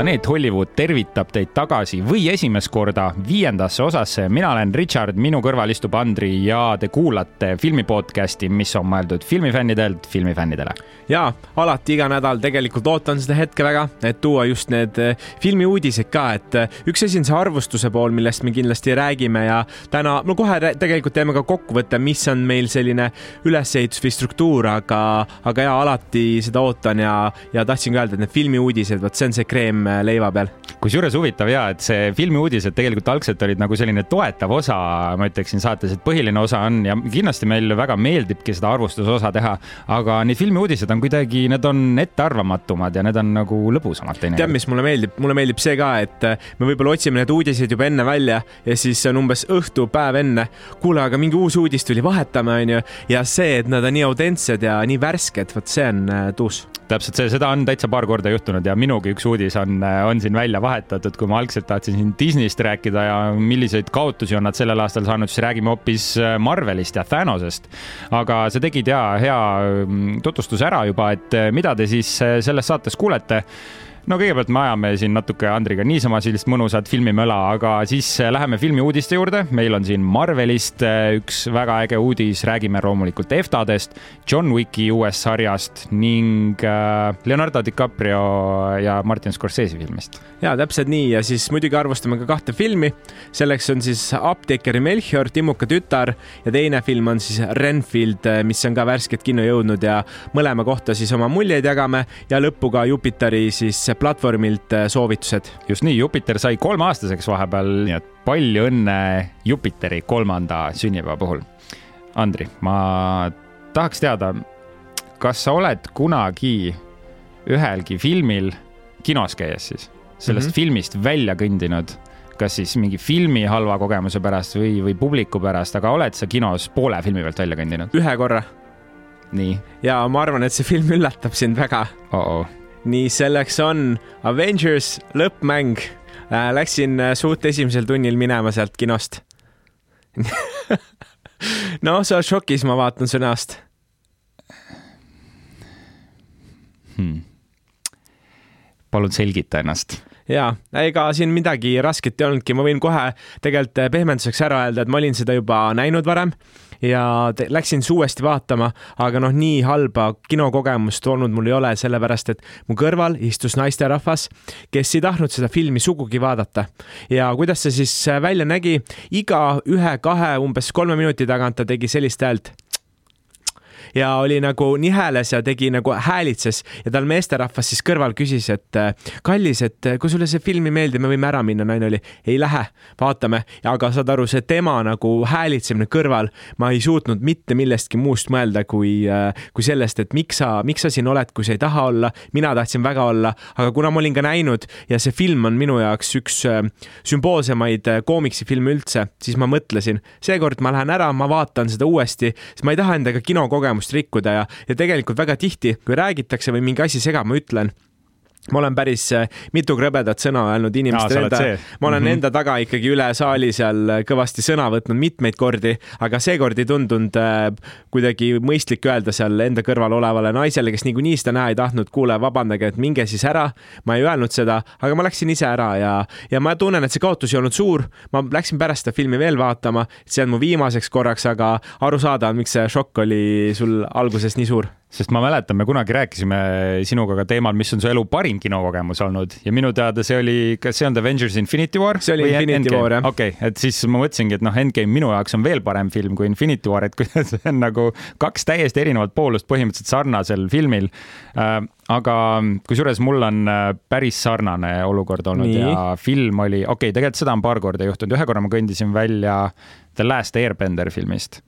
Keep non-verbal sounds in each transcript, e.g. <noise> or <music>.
planeet Hollywood tervitab teid tagasi või esimest korda viiendasse osasse. mina olen Richard, minu kõrval istub Andri ja te kuulate filmi podcast'i, mis on mõeldud filmifännidelt filmifännidele. ja alati iga nädal tegelikult ootan seda hetke väga, et tuua just need eh, filmiuudised ka, et eh, üks asi on see arvustuse pool, millest me kindlasti räägime ja täna, no kohe tegelikult teeme ka kokkuvõtte, mis on meil selline ülesehitus või struktuur, aga, aga ja alati seda ootan ja, ja tahtsin ka öelda, et need filmiuudised, vot see on see kreem leiva peal. kusjuures huvitav ja, et see filmiuudised tegelikult algselt olid nagu selline toetav osa, ma ütleksin saates, et põhiline osa on ja kindlasti meile väga meeldibki seda arvustusosa teha, aga need filmiuudised on kuidagi, need on ettearvamatumad ja need on nagu lõbusamad teinekord. tead, mis mulle meeldib, mulle meeldib see ka, et äh, me võib-olla otsime need uudised juba enne välja ja siis on umbes õhtu, päev enne. kuule, aga mingi uus uudis tuli, vahetame, onju. ja see, et nad on nii autentsed ja nii värsked, vot see on äh, tuus täpselt see, seda on täitsa paar korda juhtunud ja minugi üks uudis on, on siin välja vahetatud, kui ma algselt tahtsin siin Disneyst rääkida ja milliseid kaotusi on nad sellel aastal saanud, siis räägime hoopis äh, Marvelist ja Thanosest. aga sa tegid ja hea mm, tutvustuse ära juba, et äh, mida te siis äh, selles saates kuulete no kõigepealt me ajame siin natuke Andriga niisama sellist mõnusat filmimöla, aga siis äh, läheme filmiuudiste juurde. meil on siin Marvelist äh, üks väga äge uudis, räägime loomulikult EFTA-dest, John Wicki uuest sarjast ning äh, Leonardo DiCaprio ja Martin Scorsese filmist. ja täpselt nii ja siis muidugi arvustame ka kahte filmi. selleks on siis Apteekeri Melchior, Timmuka tütar ja teine film on siis Renfield, mis on ka värskelt kinno jõudnud ja mõlema kohta siis oma muljeid jagame ja lõppu ka Jupiteri siis platvormilt äh, soovitused. just nii, Jupiter sai kolmeaastaseks vahepeal, nii et palju õnne Jupiteri kolmanda sünnipäeva puhul. Andri, ma tahaks teada, kas sa oled kunagi ühelgi filmil kinos käies siis sellest mm -hmm. filmist välja kõndinud, kas siis mingi filmi halva kogemuse pärast või, või publiku pärast, aga oled sa kinos poole filmi pealt välja kõndinud? ühe korra. nii. ja ma arvan, et see film üllatab sind väga oh. -oh nii selleks on Avengers lõppmäng. Äh,. Läksin äh, suht esimesel tunnil minema sealt kinost. <laughs> No sa oled šokis, ma vaatan su näost hmm.. palun selgita ennast. Ja ega siin midagi rasket ei olnudki, ma võin kohe tegelikult pehmenduseks ära öelda, et ma olin seda juba näinud varem ja läksin uuesti vaatama, aga noh, nii halba kinokogemust olnud mul ei ole, sellepärast et mu kõrval istus naisterahvas, kes ei tahtnud seda filmi sugugi vaadata. ja kuidas see siis välja nägi, iga ühe-kahe, umbes kolme minuti tagant ta tegi sellist häält ja oli nagu niheles ja tegi nagu häälitses ja tal meesterahvas siis kõrval küsis, et kallis, et kui sulle see film ei meeldi, me võime ära minna. naine oli, ei lähe, vaatame. aga saad aru, see tema nagu häälitsemine kõrval, ma ei suutnud mitte millestki muust mõelda, kui, kui sellest, et miks sa, miks sa siin oled, kui sa ei taha olla. mina tahtsin väga olla, aga kuna ma olin ka näinud ja see film on minu jaoks üks sümboolsemaid koomiksifilme üldse, siis ma mõtlesin, seekord ma lähen ära, ma vaatan seda uuesti, sest ma ei taha endaga kinokogemust seadust rikkuda ja, ja tegelikult väga tihti, kui räägitakse või mingi asi segab, ma ütlen ma olen päris äh, mitu krõbedat sõna öelnud inimestele enda, ma olen mm -hmm. enda taga ikkagi üle saali seal äh, kõvasti sõna võtnud mitmeid kordi, aga seekord ei tundunud äh, kuidagi mõistlik öelda seal enda kõrval olevale naisele, kes niikuinii seda näha ei tahtnud, kuule, vabandage, et minge siis ära. ma ei öelnud seda, aga ma läksin ise ära ja, ja ma tunnen, et see kaotus ei olnud suur. ma läksin pärast seda filmi veel vaatama, see on mu viimaseks korraks, aga aru saada, miks see šokk oli sul alguses nii suur sest ma mäletan, me kunagi rääkisime sinuga ka teemal, mis on su elu parim kinokogemus olnud ja minu teada see oli, kas see on Avengers Infinity War? see oli Infinity Endgame? War, jah. okei okay,, et siis ma mõtlesingi, et noh, Endgame minu jaoks on veel parem film kui Infinity War, et <laughs> kuidas see on nagu kaks täiesti erinevat poolust põhimõtteliselt sarnasel filmil äh,. aga kusjuures mul on äh, päris sarnane olukord olnud Nii. ja film oli, okei okay,, tegelikult seda on paar korda juhtunud, ühe korra ma kõndisin välja The Last Airbender filmist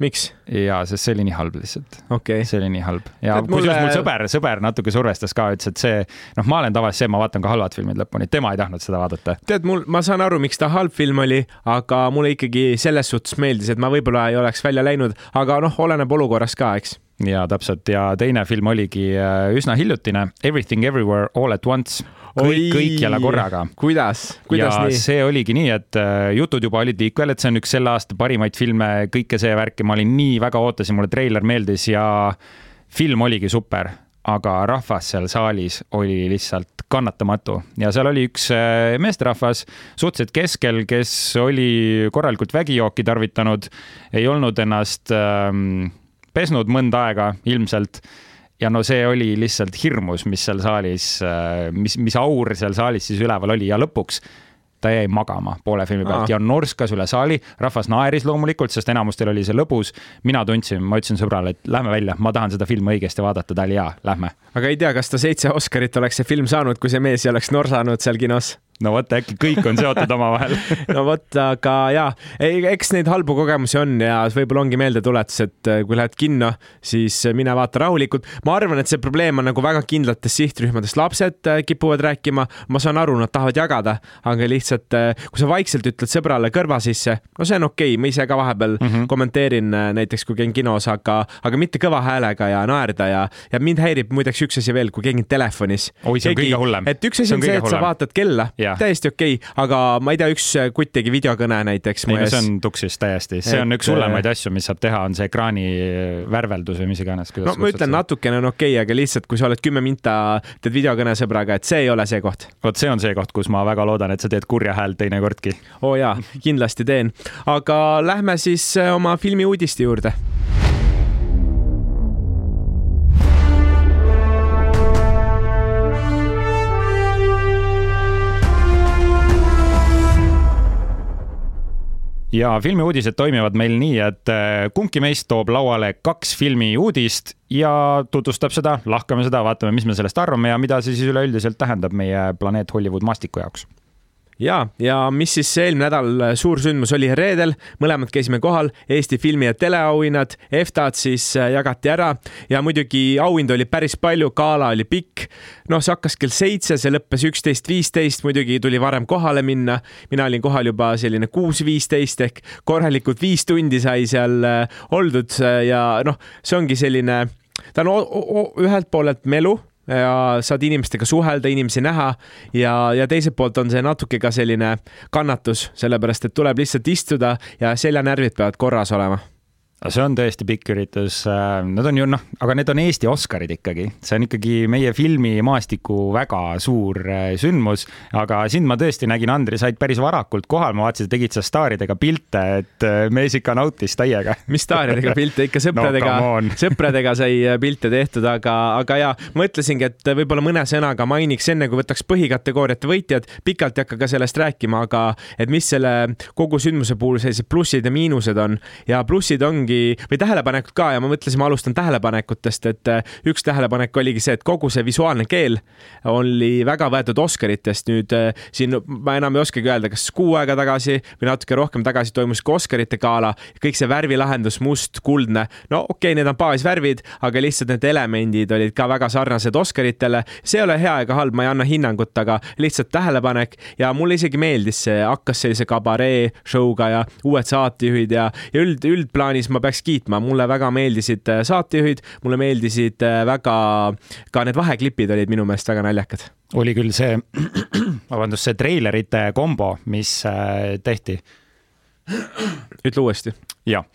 miks? jaa, sest see oli nii halb lihtsalt okay.. see oli nii halb ja kusjuures mulle... mul sõber, sõber natuke survestas ka, ütles, et see, noh, ma olen tavaliselt see, ma vaatan ka halvad filmid lõpuni, tema ei tahtnud seda vaadata. tead, mul, ma saan aru, miks ta halb film oli, aga mulle ikkagi selles suhtes meeldis, et ma võib-olla ei oleks välja läinud, aga noh, oleneb olukorrast ka, eks ja täpselt. Ja teine film oligi äh, üsna hiljutine Everything Everywhere All at Once. Kõik, kõikjala korraga. kuidas, kuidas ja nii? see oligi nii, et äh, jutud juba olid liikvel, et see on üks selle aasta parimaid filme, kõike see värk ja ma olin nii väga ootasin, mulle treiler meeldis ja film oligi super. Aga rahvas seal saalis oli lihtsalt kannatamatu. Ja seal oli üks äh, meesterahvas suhteliselt keskel, kes oli korralikult vägijooki tarvitanud, ei olnud ennast ähm, pesnud mõnda aega ilmselt ja no see oli lihtsalt hirmus, mis seal saalis, mis, mis aur seal saalis siis üleval oli ja lõpuks ta jäi magama poole filmi pealt Aa. ja norskas üle saali, rahvas naeris loomulikult, sest enamustel oli see lõbus. mina tundsin, ma ütlesin sõbrale, et lähme välja, ma tahan seda filmi õigesti vaadata, ta oli hea, lähme. aga ei tea, kas ta seitse Oscarit oleks see film saanud, kui see mees ei oleks norsanud seal kinos? No vot, äkki kõik on seotud <laughs> omavahel no vot, aga ja, eks neid halbu kogemusi on ja võib-olla ongi meeldetuletus, et äh, kui lähed kinno, siis mine vaata rahulikult. ma arvan, et see probleem on nagu väga kindlatest sihtrühmadest, lapsed äh, kipuvad rääkima, ma saan aru, nad tahavad jagada, aga lihtsalt äh, kui sa vaikselt ütled sõbrale kõrva sisse, no see on okei okay., ma ise ka vahepeal mm -hmm. kommenteerin näiteks, kui käin kinos, aga, aga mitte kõva häälega ja naerda ja, ja mind häirib muideks üks asi veel, kui käin telefonis. oi, see on Keegi, kõige hullem. et üks asi on, on see, et sa vaatad kella yeah täiesti okei okay., aga ma ei tea, üks kutt tegi videokõne näiteks. ei no see on tuksis täiesti, see et... on üks hullemaid asju, mis saab teha, on see ekraani värveldus või mis iganes. no ma ütlen, natukene on okei okay,, aga lihtsalt, kui sa oled kümme minta, teed videokõne sõbraga, et see ei ole see koht. vot see on see koht, kus ma väga loodan, et sa teed kurja häält teinekordki. oo oh jaa, kindlasti teen. aga lähme siis äh, oma filmi uudiste juurde ja filmiuudised toimivad meil nii, et äh, kumbki meist toob lauale kaks filmiuudist ja tutvustab seda, lahkame seda, vaatame, mis me sellest arvame ja mida see siis üleüldiselt tähendab meie planeet Hollywood maastiku jaoks ja, ja mis siis eelmine nädal äh, suur sündmus oli reedel, mõlemad käisime kohal, Eesti filmi ja teleauhinnad, EFTA-d siis äh, jagati ära ja muidugi auhindu oli päris palju, gala oli pikk. noh, see hakkas kell seitse, see lõppes üksteist viisteist, muidugi tuli varem kohale minna. mina olin kohal juba selline kuus viisteist ehk korralikult viis tundi sai seal äh, oldud ja noh, see ongi selline ta on ühelt poolelt melu ja saad inimestega suhelda, inimesi näha. Ja, ja teiselt poolt on see natuke ka selline kannatus, sellepärast et tuleb lihtsalt istuda ja seljanärvid peavad korras olema see on tõesti pikk üritus. Äh, nad on ju noh, aga need on Eesti Oscarid ikkagi, see on ikkagi meie filmimaastiku väga suur äh, sündmus. aga sind ma tõesti nägin, Andri, said päris varakult kohal, ma vaatasin, tegid sa staaridega pilte, et äh, mees ikka nautis täiega. mis staaridega pilte, ikka sõpradega <laughs> no,, sõpradega <laughs> sai pilte tehtud, aga, aga ja mõtlesingi, et võib-olla mõne sõnaga mainiks enne, kui võtaks põhikategooriate võitjad, pikalt ei hakka ka sellest rääkima, aga et mis selle kogu sündmuse puhul sellised plussid ja miinused on ja plussid ongi ongi, või tähelepanekud ka ja ma mõtlesin, ma alustan tähelepanekutest, et äh, üks tähelepanek oligi see, et kogu see visuaalne keel oli väga võetud Oscaritest. nüüd äh, siin ma enam ei oskagi öelda, kas kuu aega tagasi või natuke rohkem tagasi toimus ka Oscarite gala, kõik see värvilahendus must, kuldne, no okei okay,, need on baasvärvid, aga lihtsalt need elemendid olid ka väga sarnased Oscaritele. see ei ole hea ega halb, ma ei anna hinnangut, aga lihtsalt tähelepanek ja mulle isegi meeldis see, hakkas sellise kabaree show'ga ja uued saatejuhid ja, ja üld, üldplaanis ma peaks kiitma, mulle väga meeldisid äh, saatejuhid, mulle meeldisid äh, väga, ka need vaheklipid olid minu meelest väga naljakad. oli küll see, <clears throat> vabandust, see treilerite kombo, mis äh, tehti. ütle uuesti. jah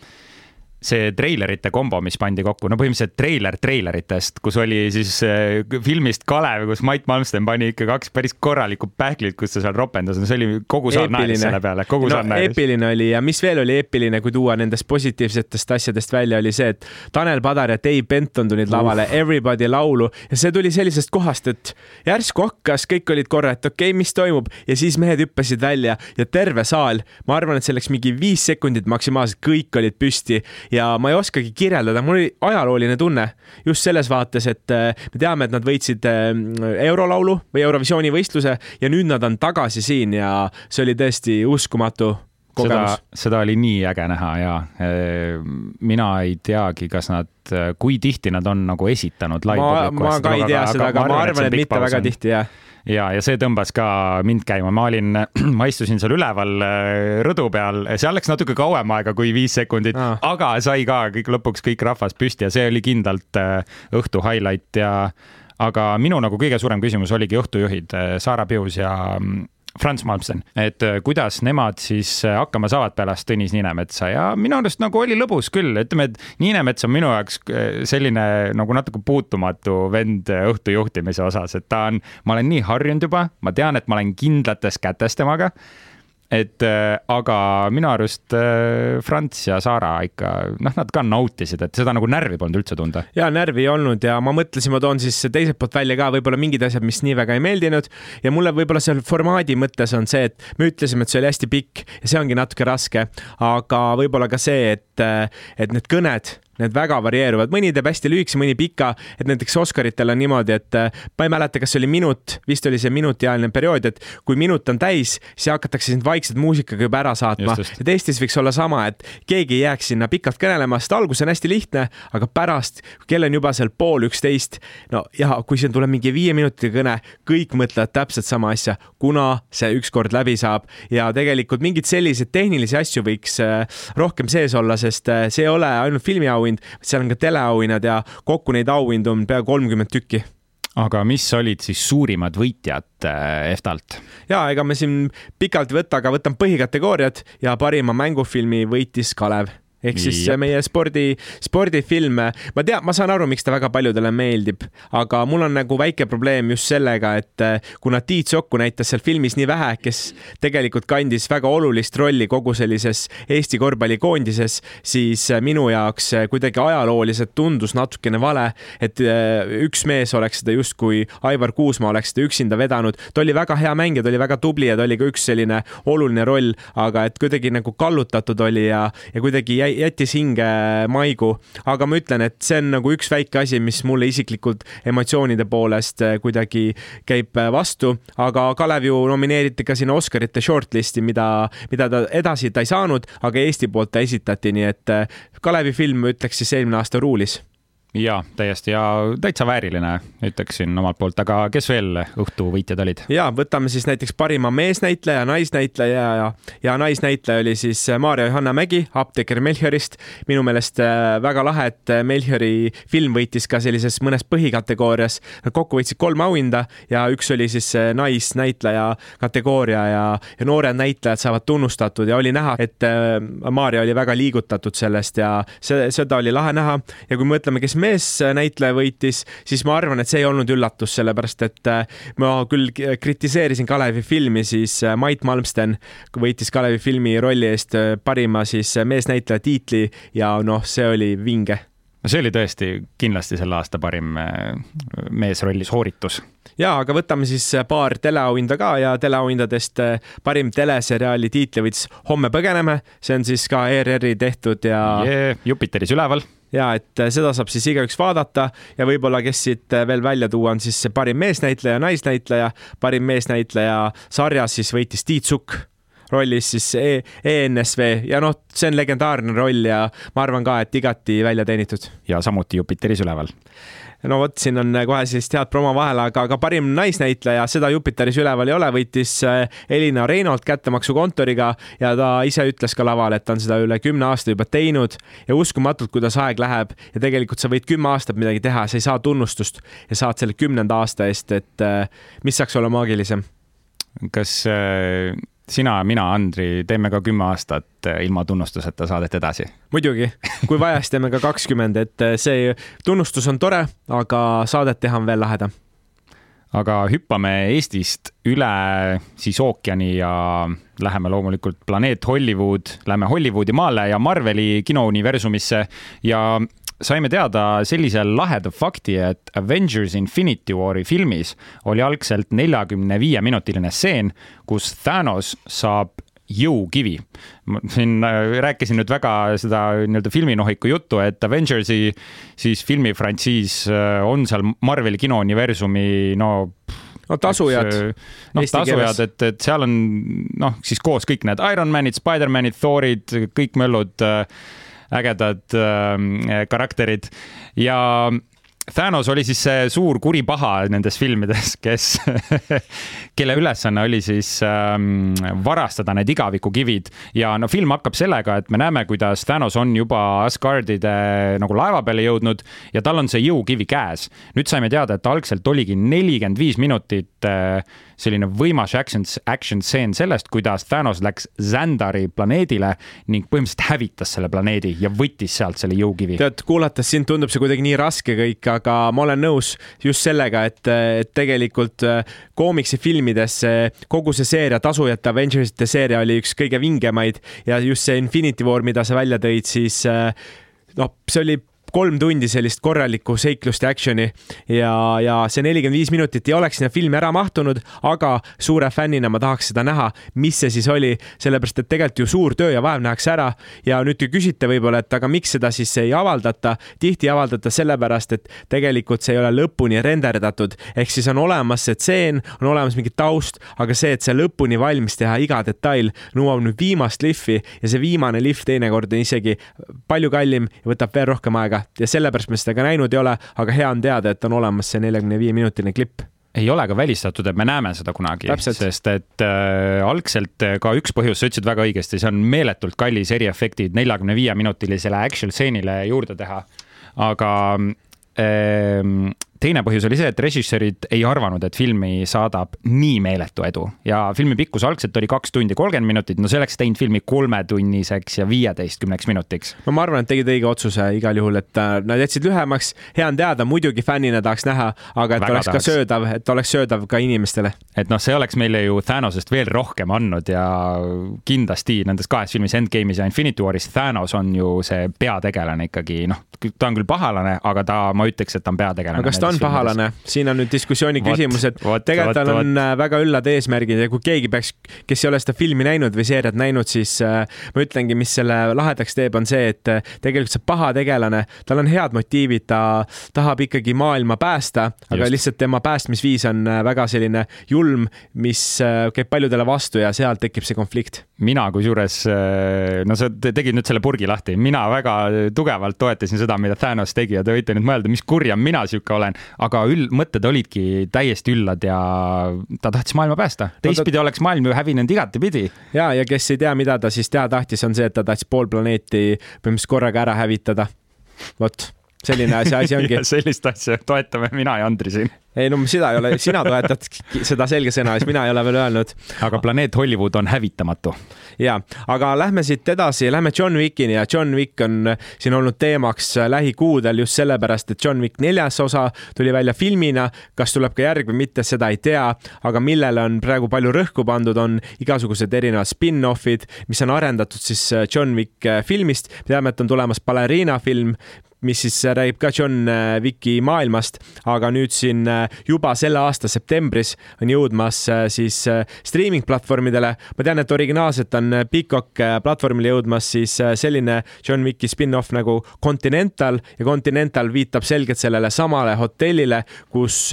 see treilerite kombo, mis pandi kokku, no põhimõtteliselt treiler treileritest, kus oli siis äh, filmist Kalev, kus Mait Malmsten pani ikka kaks päris korralikku pähklit, kus ta seal ropendas, no see oli kogu saal naeris selle peale, kogu saal no, naeris. eepiline oli ja mis veel oli eepiline, kui tuua nendest positiivsetest asjadest välja, oli see, et Tanel Padar ja Dave Benton tulid lavale uh. Everybody laulu ja see tuli sellisest kohast, et järsku hakkas, kõik olid korra, et okei okay,, mis toimub ja siis mehed hüppasid välja ja terve saal, ma arvan, et see läks mingi viis sekundit maksimaalselt, kõik olid püsti ja ma ei oskagi kirjeldada, mul oli ajalooline tunne just selles vaates, et äh, me teame, et nad võitsid äh, eurolaulu või Eurovisiooni võistluse ja nüüd nad on tagasi siin ja see oli tõesti uskumatu kogemus. seda, seda oli nii äge näha ja mina ei teagi, kas nad, kui tihti nad on nagu esitanud live-publiku. ma, ma ka ei tea seda, aga ma arvan, et mitte väga tihti jah ja, ja see tõmbas ka mind käima, ma olin, <clears throat> ma istusin seal üleval äh, rõdu peal, seal läks natuke kauem aega kui viis sekundit ah., aga sai ka kõik lõpuks kõik rahvas püsti ja see oli kindlalt äh, õhtu highlight ja aga minu nagu kõige suurem küsimus oligi õhtujuhid äh, Saara Pius ja Franz Malmsten, et äh, kuidas nemad siis äh, hakkama saavad pärast Tõnis Niinemetsa. Ja minu arust nagu oli lõbus küll, ütleme, et Niinemets on minu jaoks äh, selline nagu natuke puutumatu vend õhtu juhtimise osas, et ta on, ma olen nii harjunud juba, ma tean, et ma olen kindlates kätes temaga et äh, aga minu arust äh, Franz ja Saara ikka, noh, nad ka nautisid, et seda nagu närvi polnud üldse tunda. ja närvi ei olnud ja ma mõtlesin, ma toon siis teiselt poolt välja ka võib-olla mingid asjad, mis nii väga ei meeldinud ja mulle võib-olla seal formaadi mõttes on see, et me ütlesime, et see oli hästi pikk ja see ongi natuke raske, aga võib-olla ka see, et, et need kõned need väga varieeruvad, mõni teeb hästi lühikese, mõni pika, et näiteks Oscaritel on niimoodi, et äh, ma ei mäleta, kas see oli minut, vist oli see minutiajaline periood, et kui minut on täis, siis hakatakse sind vaikselt muusikaga juba ära saatma. et Eestis võiks olla sama, et keegi ei jääks sinna pikalt kõnelema, sest algus on hästi lihtne, aga pärast, kell on juba seal pool üksteist, no ja kui siin tuleb mingi viieminutiline kõne, kõik mõtlevad täpselt sama asja, kuna see ükskord läbi saab. Ja tegelikult mingeid selliseid tehnilisi asju võiks äh, rohkem sees olla, sest äh, see ei ole ainult filmiauhind, auhind, seal on ka teleauhinnad ja kokku neid auhindu on pea kolmkümmend tükki aga mis olid siis suurimad võitjad äh, EFTA-lt? ja ega me siin pikalt ei võta, aga võtan põhikategooriad ja parima mängufilmi võitis Kalev ehk siis Jep. meie spordi, spordifilm, ma tean, ma saan aru, miks ta väga paljudele meeldib, aga mul on nagu väike probleem just sellega, et eh, kuna Tiit Sokku näitas seal filmis nii vähe, kes tegelikult kandis väga olulist rolli kogu sellises Eesti korvpallikoondises, siis eh, minu jaoks eh, kuidagi ajalooliselt tundus natukene vale, et üks mees oleks seda justkui, Aivar Kuusmaa oleks seda üksinda vedanud. ta oli väga hea mängija, ta oli väga tubli ja ta oli ka üks selline oluline roll, aga et kuidagi nagu kallutatud oli ja, ja kuidagi jäi jättis hinge maigu, aga ma ütlen, et see on nagu üks väike asi, mis mulle isiklikult emotsioonide poolest äh, kuidagi käib äh, vastu, aga Kalev ju nomineeriti ka sinna Oscarite shortlist'i, mida, mida ta edasi ta ei saanud, aga Eesti poolt ta esitati, nii et äh, Kalevi film, ütleks siis eelmine aasta ruulis ja täiesti ja täitsa vääriline, ütleksin omalt poolt, aga kes veel õhtu võitjad olid? ja võtame siis näiteks parima meesnäitleja, naisnäitleja ja, ja naisnäitleja oli siis Maarja Johanna Mägi, apteeker Melchiorist. minu meelest äh, väga lahe, et Melchiori film võitis ka sellises mõnes põhikategoorias. Nad kokku võitsid kolm auhinda ja üks oli siis äh, naisnäitleja kategooria ja, ja noored näitlejad saavad tunnustatud ja oli näha, et äh, Maarja oli väga liigutatud sellest ja see, seda oli lahe näha ja kui mõtleme, kes meesnäitleja võitis, siis ma arvan, et see ei olnud üllatus, sellepärast et äh, ma küll kritiseerisin Kalevi filmi, siis äh, Mait Malmsten võitis Kalevi filmi rolli eest äh, parima siis meesnäitleja tiitli ja noh, see oli vinge no see oli tõesti kindlasti selle aasta parim meesrollis hooritus. ja, aga võtame siis paar teleauhinda ka ja teleauhindadest parim teleseriaali tiitli võitis Homme põgeneme, see on siis ka ERR-i tehtud ja yeah,. Jupiteris üleval ja et äh, seda saab siis igaüks vaadata ja võib-olla, kes siit äh, veel välja tuua, on siis parim meesnäitleja, naisnäitleja, parim meesnäitleja sarjas siis võitis Tiit Sukk rollis siis e ENSV ja noh, see on legendaarne roll ja ma arvan ka, et igati välja teenitud. ja samuti Jupiteris üleval no vot, siin on kohe sellist head promo vahel, aga ka parim naisnäitleja, seda Jupiteris üleval ei ole, võitis äh, Elina Reinolt kättemaksukontoriga ja ta ise ütles ka laval, et ta on seda üle kümne aasta juba teinud ja uskumatult, kuidas aeg läheb ja tegelikult sa võid kümme aastat midagi teha, sa ei saa tunnustust ja saad selle kümnenda aasta eest, et äh, mis saaks olla maagilisem? kas äh sina, mina, Andri, teeme ka kümme aastat eh, ilma tunnustuseta saadet edasi. muidugi, kui vaja, siis teeme ka kakskümmend, et eh, see tunnustus on tore, aga saadet teha on veel lahedam. aga hüppame Eestist üle siis ookeani ja läheme loomulikult planeet Hollywood, lähme Hollywoodi maale ja Marveli kinouniversumisse ja saime teada sellise laheda fakti, et Avengers Infinity War'i filmis oli algselt neljakümne viie minutiline stseen, kus Thanos saab jõukivi. siin äh, rääkisin nüüd väga seda nii-öelda filminohiku juttu, et Avengersi siis filmifrantsiis äh, on seal Marveli kinouniversumi no no tasujad. noh, tasujad, et, et seal on noh, siis koos kõik need Ironmanid, Spider-manid, Thorid, kõik möllud äh, ägedad äh, karakterid ja Thanos oli siis see suur kuri paha nendes filmides, kes <laughs> kelle ülesanne oli siis ähm, varastada need igavikukivid ja no film hakkab sellega, et me näeme, kuidas Thanos on juba Asgardide nagu laeva peale jõudnud ja tal on see jõukivi käes. nüüd saime teada, et algselt oligi nelikümmend viis minutit äh, selline võimas action, action stseen sellest, kuidas Thanos läks Zandari planeedile ning põhimõtteliselt hävitas selle planeedi ja võttis sealt selle jõukivi. tead, kuulates sind tundub see kuidagi nii raske kõik, aga ma olen nõus just sellega, et, et tegelikult äh, koomiksifilmides kogu see seeria, tasujate Avengersite seeria oli üks kõige vingemaid ja just see Infinity War, mida sa välja tõid, siis äh, noh, see oli kolm tundi sellist korralikku seiklust ja action'i. Ja, ja see nelikümmend viis minutit ei oleks sinna filmi ära mahtunud, aga suure fännina ma tahaks seda näha, mis see siis oli, sellepärast et tegelikult ju suur töö ja vaev nähakse ära. Ja nüüd te küsite võib-olla, et aga miks seda siis ei avaldata. tihti ei avaldata sellepärast, et tegelikult see ei ole lõpuni renderdatud, ehk siis on olemas see tseen, on olemas mingi taust, aga see, et see lõpuni valmis teha, iga detail nõuab nüüd viimast lihvi ja see viimane lihv teinekord on isegi palju kallim ja võtab veel rohkem aega aega ja sellepärast me seda ka näinud ei ole, aga hea on teada, et on olemas see neljakümne viie minutine klipp ei ole ka välistatud, et me näeme seda kunagi, sest et äh, algselt ka üks põhjus, sa ütlesid väga õigesti, see on meeletult kallis eriefektid neljakümne viie minutilisele action stseenile juurde teha. aga äh, teine põhjus oli see, et režissöörid ei arvanud, et filmi saadab nii meeletu edu ja filmi pikkus algselt oli kaks tundi kolmkümmend minutit, no see oleks teinud filmi kolmetunniseks ja viieteistkümneks minutiks. no ma arvan, et tegid õige otsuse igal juhul, et äh, nad jätsid lühemaks, hea on teada, muidugi fännina tahaks näha, aga et Väga oleks tahaks. ka söödav, et oleks söödav ka inimestele. et noh, see oleks meile ju Thanosest veel rohkem andnud ja kindlasti nendes kahes filmis Endgame'is ja Infinity Waris Thanos on ju see peategelane ikkagi, noh, ta on küll pahalane, aga ta, ma ütleks, et ta on peategelane. Ta on pahalane, siin on nüüd diskussiooni küsimus, et tegelikult tal on võt. Äh, väga üllad eesmärgid ja kui keegi peaks, kes ei ole seda filmi näinud või seeriat näinud, siis äh, ma ütlengi, mis selle lahedaks teeb, on see, et äh, tegelikult see paha tegelane, tal on head motiivid, ta tahab ikkagi maailma päästa, aga Just. lihtsalt tema päästmisviis on väga selline julm, mis käib paljudele vastu ja sealt tekib see konflikt. mina kusjuures, no sa tegid nüüd selle purgi lahti, mina väga tugevalt toetasin seda, mida Thanos tegi ja te võite nüüd mõelda, mis kurjam mina sihuke olen aga üld, mõtted olidki täiesti üllad ja ta tahtis maailma päästa. teistpidi no, ta... oleks maailm ju hävinenud igatepidi. ja, ja kes ei tea, mida ta siis teha tahtis, on see, et ta tahtis pool planeeti põhimõtteliselt korraga ära hävitada. vot selline asi, asi ongi <laughs> sellist asja toetame mina ja Andri siin ei no seda ei ole, sina toetad seda selgesõnaliselt, mina ei ole veel öelnud. aga planeet Hollywood on hävitamatu. ja, aga lähme siit edasi, lähme John Wickini ja John Wick on siin olnud teemaks lähikuudel just sellepärast, et John Wick neljas osa tuli välja filmina. kas tuleb ka järg või mitte, seda ei tea, aga millele on praegu palju rõhku pandud, on igasugused erinevad spin-off'id, mis on arendatud siis John Wick filmist. me teame, et on tulemas baleriina film, mis siis räägib ka John äh, Wicki maailmast, aga nüüd siin äh, juba selle aasta septembris on jõudmas äh, siis streaming platvormidele. ma tean, et originaalselt on Peacock platvormile jõudmas siis selline John Wicki spin-off nagu Continental ja Continental viitab selgelt sellele samale hotellile, kus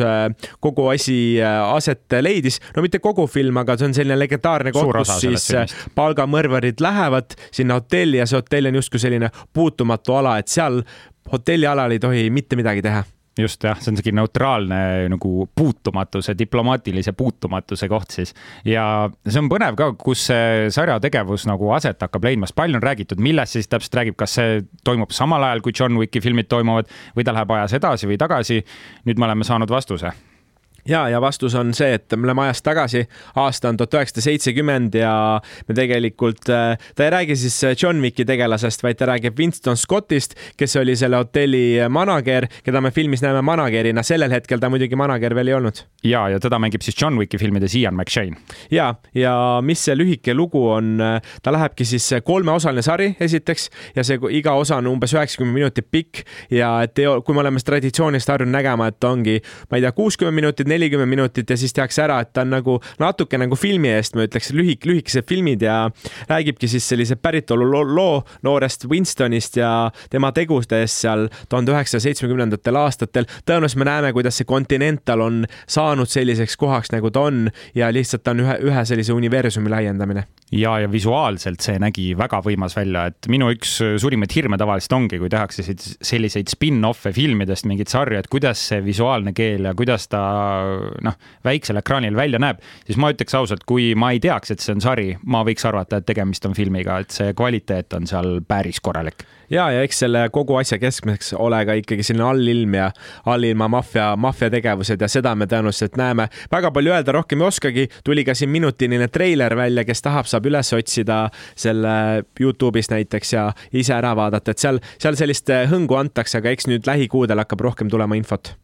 kogu asi aset leidis. no mitte kogu film, aga see on selline legendaarne koht, kus siis palgamõrvarid lähevad sinna hotelli ja see hotell on justkui selline puutumatu ala, et seal hotellialal ei tohi mitte midagi teha just jah, see on siuke neutraalne nagu puutumatuse, diplomaatilise puutumatuse koht siis. ja see on põnev ka, kus see sarja tegevus nagu aset hakkab leidma, sest palju on räägitud, millest see siis täpselt räägib, kas see toimub samal ajal, kui John Wicki filmid toimuvad või ta läheb ajas edasi või tagasi. nüüd me oleme saanud vastuse ja, ja vastus on see, et me oleme ajas tagasi, aasta on tuhat üheksasada seitsekümmend ja me tegelikult, äh, ta ei räägi siis äh, John Wicki tegelasest, vaid ta räägib Winston Scottist, kes oli selle hotelli manager, keda me filmis näeme manager'ina, sellel hetkel ta muidugi manager veel ei olnud. ja, ja teda mängib siis John Wicki filmides Ian McShane. ja, ja mis see lühike lugu on, äh, ta lähebki siis kolmeosaline sari esiteks ja see iga osa on umbes üheksakümmend minutit pikk ja et ei, kui me oleme traditsioonist harjunud nägema, et ongi, ma ei tea, kuuskümmend minutit, nelikümmend minutit ja siis tehakse ära, et ta on nagu natuke nagu filmi eest, ma ütleks, lühik, lühikesed filmid ja räägibki siis sellise päritolu loo, loo noorest Winstonist ja tema tegudest seal tuhande üheksasaja seitsmekümnendatel aastatel. tõenäoliselt me näeme, kuidas see Continental on saanud selliseks kohaks, nagu ta on ja lihtsalt on ühe, ühe sellise universumi laiendamine. ja, ja visuaalselt see nägi väga võimas välja, et minu üks suurimaid hirme tavaliselt ongi, kui tehakse selliseid spin-off'e filmidest, mingeid sarju, et kuidas see visuaalne keel ja kuidas ta noh, väiksel ekraanil välja näeb, siis ma ütleks ausalt, kui ma ei teaks, et see on sari, ma võiks arvata, et tegemist on filmiga, et see kvaliteet on seal päris korralik ja, ja eks selle kogu asja keskmeks ole ka ikkagi selline allilm ja allilma maffia, maffia tegevused ja seda me tõenäoliselt näeme. väga palju öelda rohkem ei oskagi, tuli ka siin minutiline treiler välja, kes tahab, saab üles otsida selle Youtube'is näiteks ja ise ära vaadata, et seal, seal sellist hõngu antakse, aga eks nüüd lähikuudel hakkab rohkem tulema infot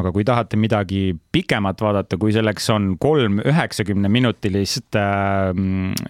aga kui tahate midagi pikemat vaadata, kui selleks on kolm üheksakümne minutilist äh,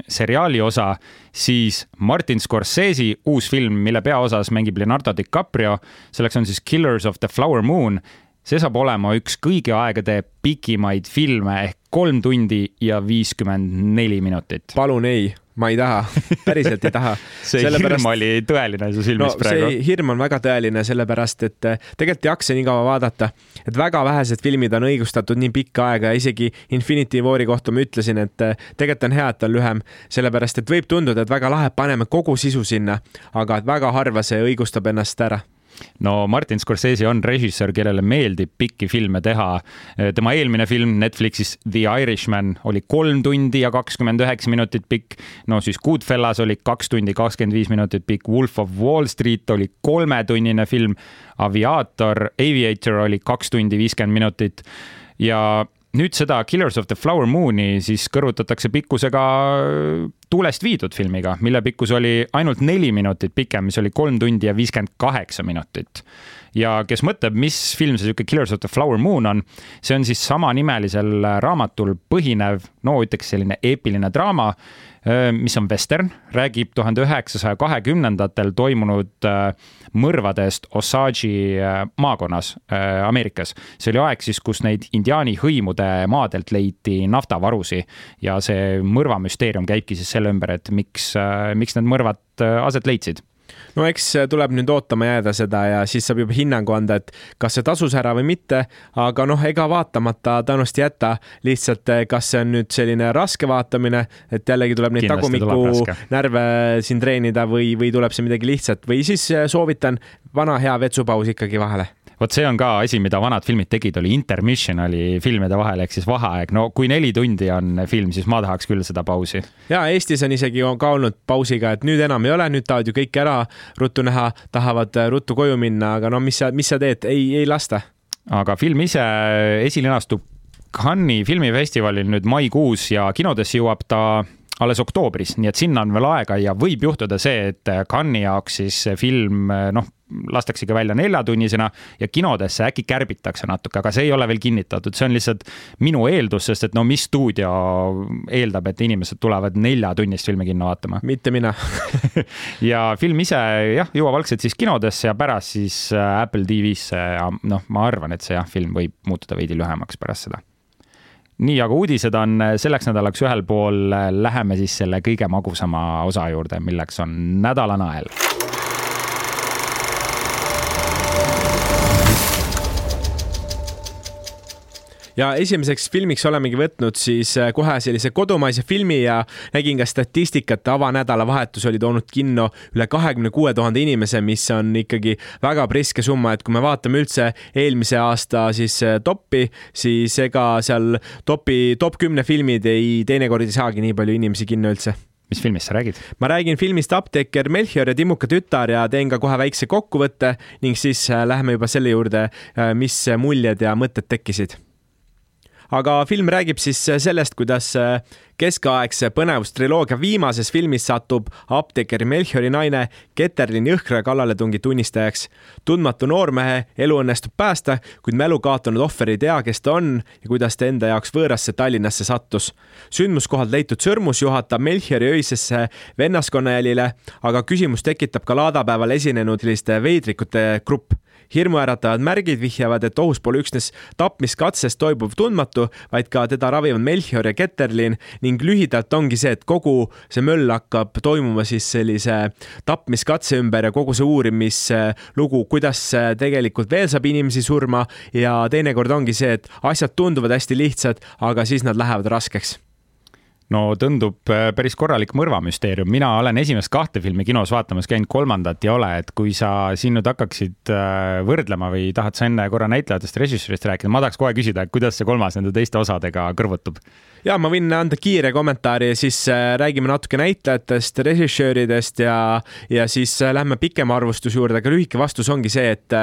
seriaali osa, siis Martin Scorsese uus film, mille peaosas mängib Leonardo DiCaprio, selleks on siis Killers of the Flower Moon. see saab olema üks kõigi aegade pikimaid filme ehk kolm tundi ja viiskümmend neli minutit. palun ei ma ei taha, päriselt ei taha <laughs> see sellepärast... hirm oli tõeline su silmis no, praegu? see hirm on väga tõeline, sellepärast et eh, tegelikult ei jaksa nii kaua vaadata, et väga vähesed filmid on õigustatud nii pikka aega ja isegi Infinity War'i kohta ma ütlesin, et eh, tegelikult on hea, et ta on lühem, sellepärast et võib tunduda, et väga lahe, paneme kogu sisu sinna, aga väga harva see õigustab ennast ära no Martin Scorsese on režissöör, kellele meeldib pikki filme teha. tema eelmine film Netflixis The Irishman oli kolm tundi ja kakskümmend üheksa minutit pikk. no siis Goodfellas oli kaks tundi kakskümmend viis minutit pikk, Wolf of Wall Street oli kolmetunnine film, Aviator, Aviator oli kaks tundi viiskümmend minutit ja nüüd seda Killers of the Flower Moon'i siis kõrvutatakse pikkusega tuulest viidud filmiga, mille pikkus oli ainult neli minutit pikem, mis oli kolm tundi ja viiskümmend kaheksa minutit. Ja kes mõtleb, mis film see sihuke Killers of the Flower Moon on, see on siis samanimelisel raamatul põhinev, no ütleks selline eepiline draama mis on vestern, räägib tuhande üheksasaja kahekümnendatel toimunud mõrvadest Osage maakonnas Ameerikas. see oli aeg siis, kus neid indiaani hõimude maadelt leiti naftavarusi ja see mõrvamüsteerium käibki siis selle ümber, et miks, miks need mõrvad aset leidsid no eks tuleb nüüd ootama jääda seda ja siis saab juba hinnangu anda, et kas see tasus ära või mitte, aga noh, ega vaatamata tõenäoliselt ei jäta, lihtsalt kas see on nüüd selline raske vaatamine, et jällegi tuleb neid Kindlasti tagumiku närve siin treenida või, või tuleb see midagi lihtsat. Või siis soovitan vana hea vetsupaus ikkagi vahele vot see on ka asi, mida vanad filmid tegid, oli intermission oli filmide vahel ehk siis vaheaeg. no kui neli tundi on film, siis ma tahaks küll seda pausi. ja Eestis on isegi ka olnud pausiga, et nüüd enam ei ole, nüüd tahavad ju kõik ära ruttu näha, tahavad äh, ruttu koju minna, aga no mis sa, mis sa teed, ei, ei lasta. aga film ise esilinastub Cannes'i filmifestivalil nüüd maikuus ja kinodesse jõuab ta alles oktoobris, nii et sinna on veel aega ja võib juhtuda see, et Cannes'i jaoks siis film noh, lastaksegi välja neljatunnisena ja kinodesse äkki kärbitakse natuke, aga see ei ole veel kinnitatud, see on lihtsalt minu eeldus, sest et no mis stuudio eeldab, et inimesed tulevad neljatunnist filmi kinno vaatama? mitte mina. <laughs> Ja film ise jah, jõuab algselt siis kinodesse ja pärast siis äh, Apple TV-sse ja noh, ma arvan, et see jah, film võib muutuda veidi lühemaks pärast seda. Nii, aga uudised on selleks nädalaks ühel pool, läheme siis selle kõige magusama osa juurde, milleks on nädala nael ja esimeseks filmiks olemegi võtnud siis äh, kohe sellise kodumaise filmi ja nägin ka statistikat, avanädalavahetus oli toonud kinno üle kahekümne kuue tuhande inimese, mis on ikkagi väga priske summa, et kui me vaatame üldse eelmise aasta siis äh, topi, siis ega seal topi, top kümne filmid ei, teinekord ei saagi nii palju inimesi kinno üldse. Mis filmist sa räägid? ma räägin filmist Apteeker Melchior ja Timmuka tütar ja teen ka kohe väikse kokkuvõtte ning siis äh, läheme juba selle juurde, mis muljed ja mõtted tekkisid aga film räägib siis sellest, kuidas äh, keskaegse põnevustriloogia viimases filmis satub apteekri Melchiori naine Keterlin jõhkra kallaletungi tunnistajaks. tundmatu noormehe elu õnnestub päästa, kuid mälu kaotanud ohver ei tea, kes ta on ja kuidas ta enda jaoks võõrasse Tallinnasse sattus. sündmuskohalt leitud sõrmus juhatab Melchiori öisesse vennaskonnajälile, aga küsimus tekitab ka laadapäeval esinenud selliste veidrikute grupp hirmuäratavad märgid vihjavad, et ohus pole üksnes tapmiskatsest toibuv tundmatu, vaid ka teda ravivad Melchior ja Keterlin ning lühidalt ongi see, et kogu see möll hakkab toimuma siis sellise tapmiskatse ümber ja kogu see uurimislugu, kuidas tegelikult veel saab inimesi surma ja teinekord ongi see, et asjad tunduvad hästi lihtsad, aga siis nad lähevad raskeks no tundub äh, päris korralik mõrvamüsteerium, mina olen esimest kahte filmi kinos vaatamas käinud, kolmandat ei ole, et kui sa siin nüüd hakkaksid äh, võrdlema või tahad sa enne korra näitlejatest, režissöörist rääkida, ma tahaks kohe küsida, et kuidas see kolmas nende teiste osadega kõrvutub? Ja ma võin anda kiire kommentaari ja siis äh, räägime natuke näitlejatest, režissööridest ja, ja siis lähme pikema arvustuse juurde, aga lühike vastus ongi see, et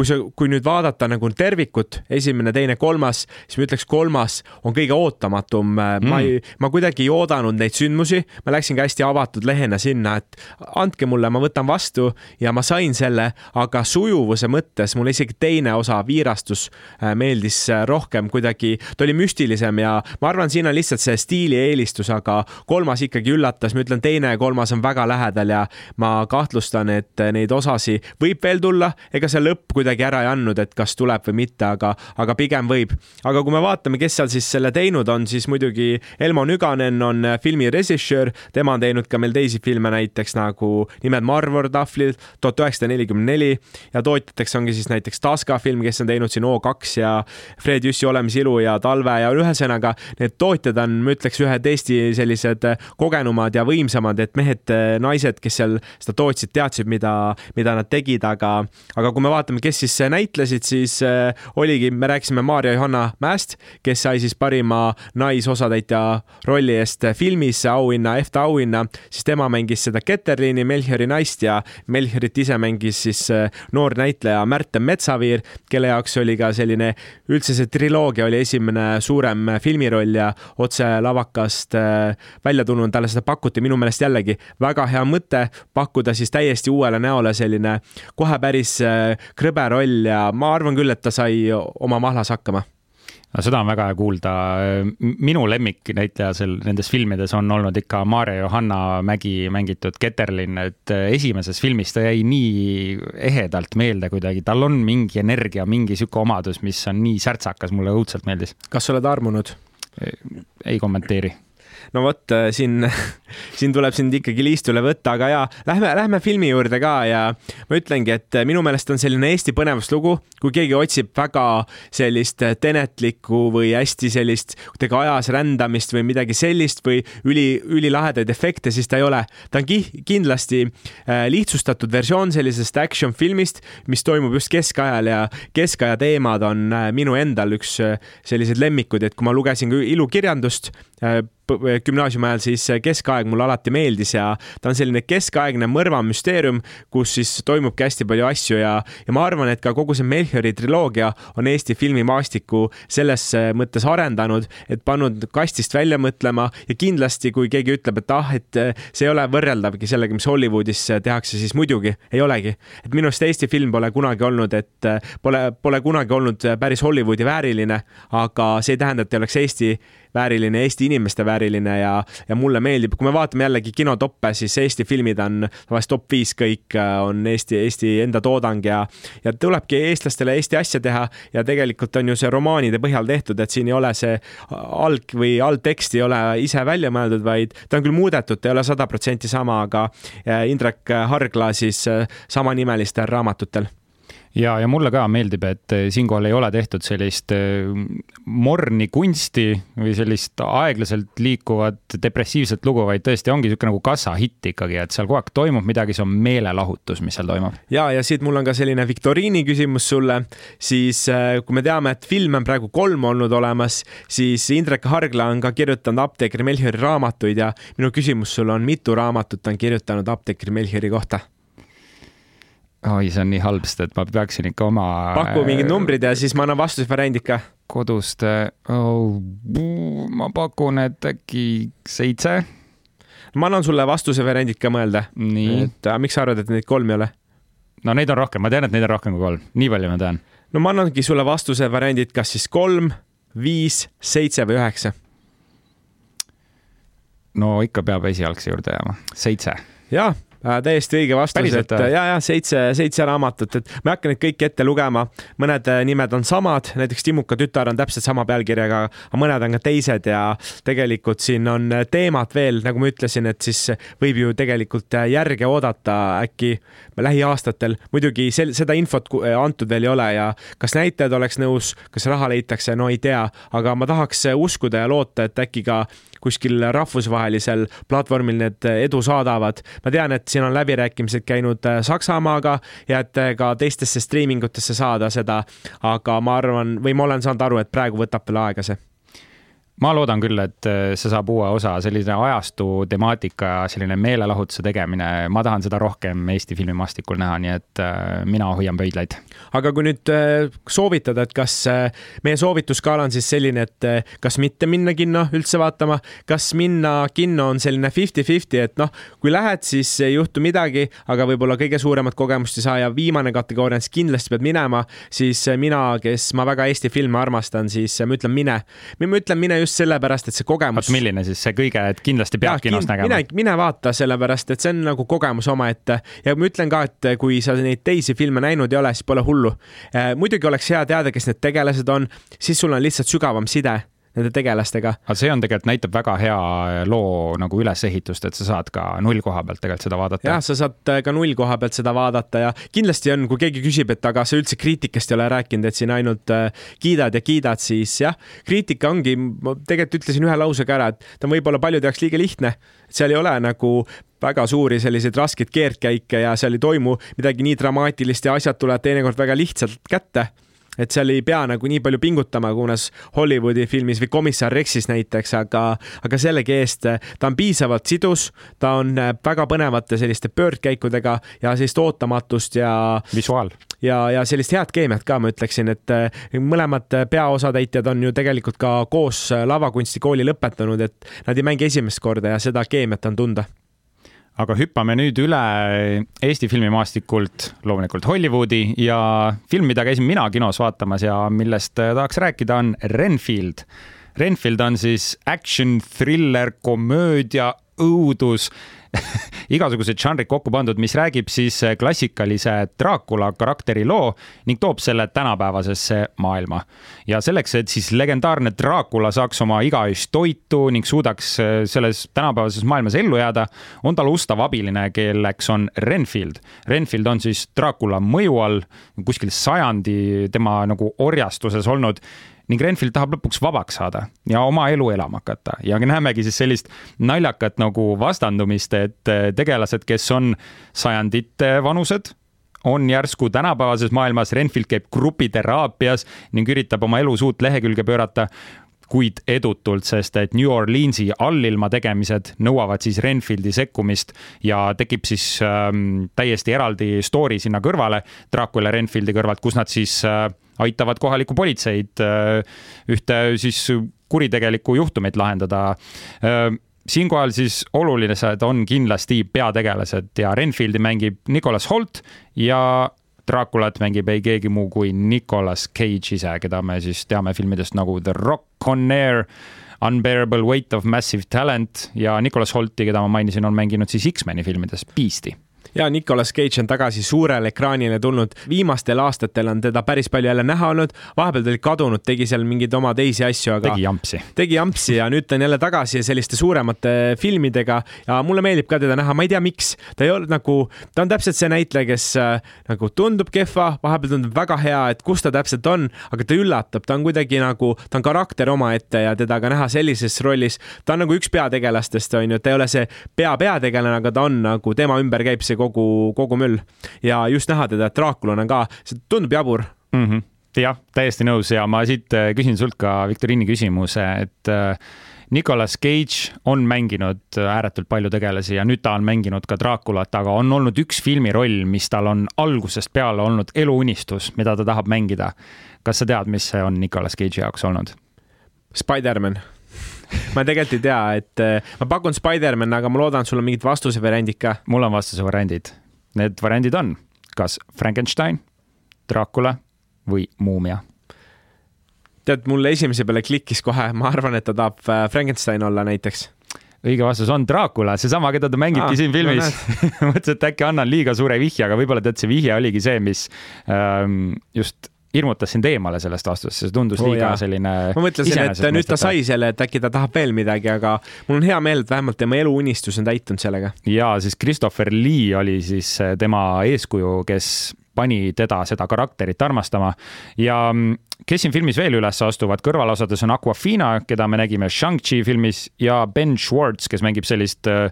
kui sa, kui nüüd vaadata nagu tervikut, esimene, teine, kolmas, siis ma ütleks, kolmas on kõige ootamatum mm.. ma ei, ma kuidagi ei oodanud neid sündmusi, ma läksin ka hästi avatud lehena sinna, et andke mulle, ma võtan vastu ja ma sain selle, aga sujuvuse mõttes mulle isegi teine osa, Viirastus, äh, meeldis äh, rohkem kuidagi, ta oli müstilisem ja ma arvan, siin on lihtsalt see stiilieelistus, aga kolmas ikkagi üllatas, ma ütlen, teine ja kolmas on väga lähedal ja ma kahtlustan, et neid osasi võib veel tulla, ega see lõpp kuidagi ära ei andnud, et kas tuleb või mitte, aga, aga pigem võib. aga kui me vaatame, kes seal siis selle teinud on, siis muidugi Elmo Nüganen on filmi režissöör, tema on teinud ka meil teisi filme, näiteks nagu Nimed Marvor tahvlil, tuhat üheksasada nelikümmend neli ja tootjateks ongi siis näiteks Taska film, kes on teinud siin O2 ja Fred Jüssi Olemisilu ja Talve ja ühesõnaga need tootjad on, ma ütleks, ühed Eesti sellised kogenumad ja võimsamad, et mehed-naised, kes seal seda tootsid, teadsid, mida, mida nad tegid, aga, aga kui me vaatame, kes siis näitlesid, siis oligi, me rääkisime Maarja-Johanna Mäest, kes sai siis parima naisosatäitja rolli eest filmis auhinna, EFTA auhinna, siis tema mängis seda Keterlini, Melchiori naist ja Melchiorit ise mängis siis noor näitleja Märten Metsaviir, kelle jaoks oli ka selline, üldse see triloogia oli esimene suurem filmiroll ja otse lavakast äh, välja tulnud, talle seda pakuti minu meelest jällegi väga hea mõte pakkuda siis täiesti uuele näole selline kohe päris krõbe roll ja ma arvan küll, et ta sai oma mahlas hakkama no seda on väga hea kuulda. minu lemmiknäitleja seal nendes filmides on olnud ikka Maarja Johanna Mägi mängitud Keterlin, et esimeses filmis ta jäi nii ehedalt meelde kuidagi, tal on mingi energia, mingi sihuke omadus, mis on nii särtsakas, mulle õudselt meeldis. kas sa oled armunud? Ei kommenteeri no vot, äh, siin, <laughs> siin tuleb sind ikkagi liistule võtta, aga ja lähme, lähme filmi juurde ka ja ma ütlengi, et äh, minu meelest on selline Eesti põnevuslugu, kui keegi otsib väga sellist äh, tenetlikku või hästi sellist kuidagi ajas rändamist või midagi sellist või üli, ülilahedaid efekte, siis ta ei ole. ta on ki-, kindlasti lihtsustatud versioon sellisest action filmist, mis toimub just keskajal ja keskaja teemad on minu endal üks selliseid lemmikud, et kui ma lugesin ilukirjandust gümnaasiumi ajal, siis keskaeg mulle alati meeldis ja ta on selline keskaegne mõrvamüsteerium, kus siis toimubki hästi palju asju ja, ja ma arvan, et ka kogu see Melchiori triloogia on Eesti filmimaastikku selles mõttes arendanud, et pannud kastist välja mõtlema ja kindlasti, kui keegi ütleb, et ah, et see ei ole võrreldavgi sellega, mis Hollywoodis tehakse, siis muidugi ei olegi. et minu arust Eesti film pole kunagi olnud, et pole, pole kunagi olnud päris Hollywoodi vääriline, aga see ei tähenda, et ei oleks Eesti vääriline, Eesti inimeste vääriline ja, ja mulle meeldib, kui me vaatame jällegi kinotoppe, siis Eesti filmid on vahest top viis kõik äh, on Eesti, Eesti enda toodang ja, ja tulebki eestlastele Eesti asja teha ja tegelikult on ju see romaanide põhjal tehtud, et siin ei ole see alg- või alltekst ei ole ise välja mõeldud, vaid ta on küll muudetud, ta ei ole sada protsenti sama, aga äh, Indrek Hargla siis äh, samanimelistel raamatutel ja, ja mulle ka meeldib, et eh, siinkohal ei ole tehtud sellist eh, morni kunsti või sellist aeglaselt liikuvat depressiivset lugu, vaid tõesti ongi niisugune nagu kassahitt ikkagi, et seal kogu aeg toimub midagi, see on meelelahutus, mis seal toimub. ja, ja siit mul on ka selline viktoriini küsimus sulle, siis eh, kui me teame, et filme on praegu kolm olnud olemas, siis Indrek Hargla on ka kirjutanud apteekri Melchiori raamatuid ja minu küsimus sulle on, mitu raamatut ta on kirjutanud apteekri Melchiori kohta? Oi, see on nii halb, sest et ma peaksin ikka oma. paku mingid numbrid ja siis ma annan vastusvariandid ka. kodust oh,, ma pakun, et äkki seitse. ma annan sulle vastusevariandid ka mõelda. et miks sa arvad, et neid kolm ei ole? no neid on rohkem, ma tean, et neid on rohkem kui kolm, nii palju ma tean. no ma annangi sulle vastusevariandid, kas siis kolm, viis, seitse või üheksa. no ikka peab esialgse juurde jääma, seitse. jaa Äh, täiesti õige vastus, et ja, ja seitse, seitse raamatut, et ma ei hakka neid kõiki ette lugema. mõned äh, nimed on samad, näiteks Timuka tütar on täpselt sama pealkirjaga, aga mõned on ka teised ja tegelikult siin on äh, teemat veel, nagu ma ütlesin, et siis võib ju tegelikult järge oodata äkki lähiaastatel. muidugi sel-, seda infot antud veel ei ole ja kas näitlejad oleks nõus, kas raha leitakse, no ei tea, aga ma tahaks uskuda ja loota, et äkki ka kuskil rahvusvahelisel platvormil need edu saadavad. ma tean, et siin on läbirääkimised käinud Saksamaaga ja et ka teistesse striimingutesse saada seda, aga ma arvan või ma olen saanud aru, et praegu võtab veel aega see ma loodan küll, et äh, see saab uue osa, selline ajastu temaatika selline meelelahutuse tegemine, ma tahan seda rohkem Eesti filmimaastikul näha, nii et äh, mina hoian pöidlaid. aga kui nüüd äh, soovitada, et kas meie soovitusskaala on siis selline, et kas mitte minna kinno üldse vaatama, kas minna kinno on selline fifty-fifty, et noh, kui lähed, siis ei juhtu midagi, aga võib-olla kõige suuremat kogemust ei saa ja viimane kategooria on siis kindlasti pead minema, siis mina, kes ma väga Eesti filme armastan, siis ma ütlen mine. ma ütlen mine just just sellepärast, et see kogemus. milline siis see kõige, et kindlasti peab ja, kinos kin nägema? mine, mine vaata, sellepärast et see on nagu kogemus omaette ja ma ütlen ka, et kui sa neid teisi filme näinud ei ole, siis pole hullu. Äh, muidugi oleks hea teada, kes need tegelased on, siis sul on lihtsalt sügavam side nende tegelastega. aga see on tegelikult, näitab väga hea loo nagu ülesehitust, et sa saad ka nullkoha pealt tegelikult seda vaadata. jah, sa saad äh, ka nullkoha pealt seda vaadata ja kindlasti on, kui keegi küsib, et aga sa üldse kriitikast ei ole rääkinud, et siin ainult äh, kiidad ja kiidad, siis jah, kriitika ongi, ma tegelikult ütlesin ühe lausega ära, et ta on võib-olla paljude jaoks liiga lihtne, seal ei ole nagu väga suuri selliseid raskeid keerdkäike ja seal ei toimu midagi nii dramaatilist ja asjad tulevad teinekord väga lihtsalt kätte et seal ei pea nagu nii palju pingutama, kunas Hollywoodi filmis või Komissar Rexis näiteks, aga, aga sellegi eest ta on piisavalt sidus, ta on väga põnevate selliste pöördkäikudega ja sellist ootamatust ja. visuaal. ja, ja sellist head keemiat ka, ma ütleksin, et mõlemad peaosatäitjad on ju tegelikult ka koos lavakunstikooli lõpetanud, et nad ei mängi esimest korda ja seda keemiat on tunda aga hüppame nüüd üle Eesti filmimaastikult loomulikult Hollywoodi ja film, mida käisin mina kinos vaatamas ja millest tahaks rääkida, on Renfield. Renfield on siis action, thriller, komöödia, õudus <laughs> igasugused žanrid kokku pandud, mis räägib siis klassikalise Dracula karakteri loo ning toob selle tänapäevasesse maailma. ja selleks, et siis legendaarne Dracula saaks oma igaüst toitu ning suudaks selles tänapäevases maailmas ellu jääda, on tal ustav abiline, kelleks on Renfield. Renfield on siis Dracula mõju all kuskil sajandi tema nagu orjastuses olnud ning Renfield tahab lõpuks vabaks saada ja oma elu elama hakata. ja näemegi siis sellist naljakat nagu vastandumist, et eh, tegelased, kes on sajandite vanused, on järsku tänapäevases maailmas, Renfield käib grupiteraapias ning üritab oma elus uut lehekülge pöörata kuid edutult, sest et New Orleansi allilma tegemised nõuavad siis Renfieldi sekkumist ja tekib siis ähm, täiesti eraldi story sinna kõrvale, Dracula Renfieldi kõrvalt, kus nad siis äh, aitavad kohalikku politseid äh, ühte siis kuritegelikku juhtumit lahendada. Äh, siinkohal siis olulised on kindlasti peategelased ja Renfieldi mängib Nicolas Holt ja Draakulat mängib ei keegi muu kui Nicolas Cage ise, keda me siis teame filmidest nagu The Rock, Con Air, Unbearable Weight of Massive Talent ja Nicolas Holti, keda ma mainisin, on mänginud siis X-meni filmides Beast'i ja Nicolas Cage on tagasi suurele ekraanile tulnud, viimastel aastatel on teda päris palju jälle näha olnud, vahepeal ta oli kadunud, tegi seal mingeid oma teisi asju, aga tegi jampsi. tegi jampsi ja nüüd ta on jälle tagasi selliste suuremate filmidega. Ja mulle meeldib ka teda näha, ma ei tea, miks, ta ei olnud nagu, ta on täpselt see näitleja, kes äh, nagu tundub kehva, vahepeal tundub väga hea, et kus ta täpselt on, aga ta üllatab, ta on kuidagi nagu, ta on karakter omaette ja teda ka näha sellises rollis, ta on nagu üks peategelastest, on ju, ta ei ole see pea-peategelane, aga ta on nagu, tema ümber käib see kogu, kogu müll. ja just näha teda, et Draakulana ka, see tundub jabur mm. -hmm. jah, täiesti nõus ja ma siit äh, küsin sult ka viktoriini küsimuse, et äh, Nicolas Cage on mänginud ääretult palju tegelasi ja nüüd ta on mänginud ka Draculat, aga on olnud üks filmiroll, mis tal on algusest peale olnud eluunistus, mida ta tahab mängida. kas sa tead, mis see on Nicolas Cage'i jaoks olnud? Spider-man <laughs> ma tegelikult ei tea, et äh, ma pakun Spider-man, aga ma loodan, sul on mingid vastuse variandid ka. mul on vastuse variandid. Need variandid on kas Frankenstein, Dracula või Muumia tead, mulle esimese peale klikkis kohe, ma arvan, et ta tahab äh, Frankenstein olla näiteks õige vastus on Dracula, seesama, keda ta mängibki ah, siin filmis no. <laughs> mõtlesin, et äkki annan liiga suure vihje, aga võib-olla tead, see vihje oligi see, mis ähm, just hirmutas sind eemale sellest vastusest, see tundus oh, liiga jah. selline. ma mõtlesin, et nüüd ta sai selle, et äkki ta tahab veel midagi, aga mul on hea meel, et vähemalt tema eluunistus on täitunud sellega. ja siis Christopher Lee oli siis äh, tema eeskuju, kes pani teda, seda karakterit armastama ja mm, kes siin filmis veel üles astuvad, kõrvalosades on Aquafina, keda me nägime Shang-Chi filmis ja Ben Schwartz, kes mängib sellist äh,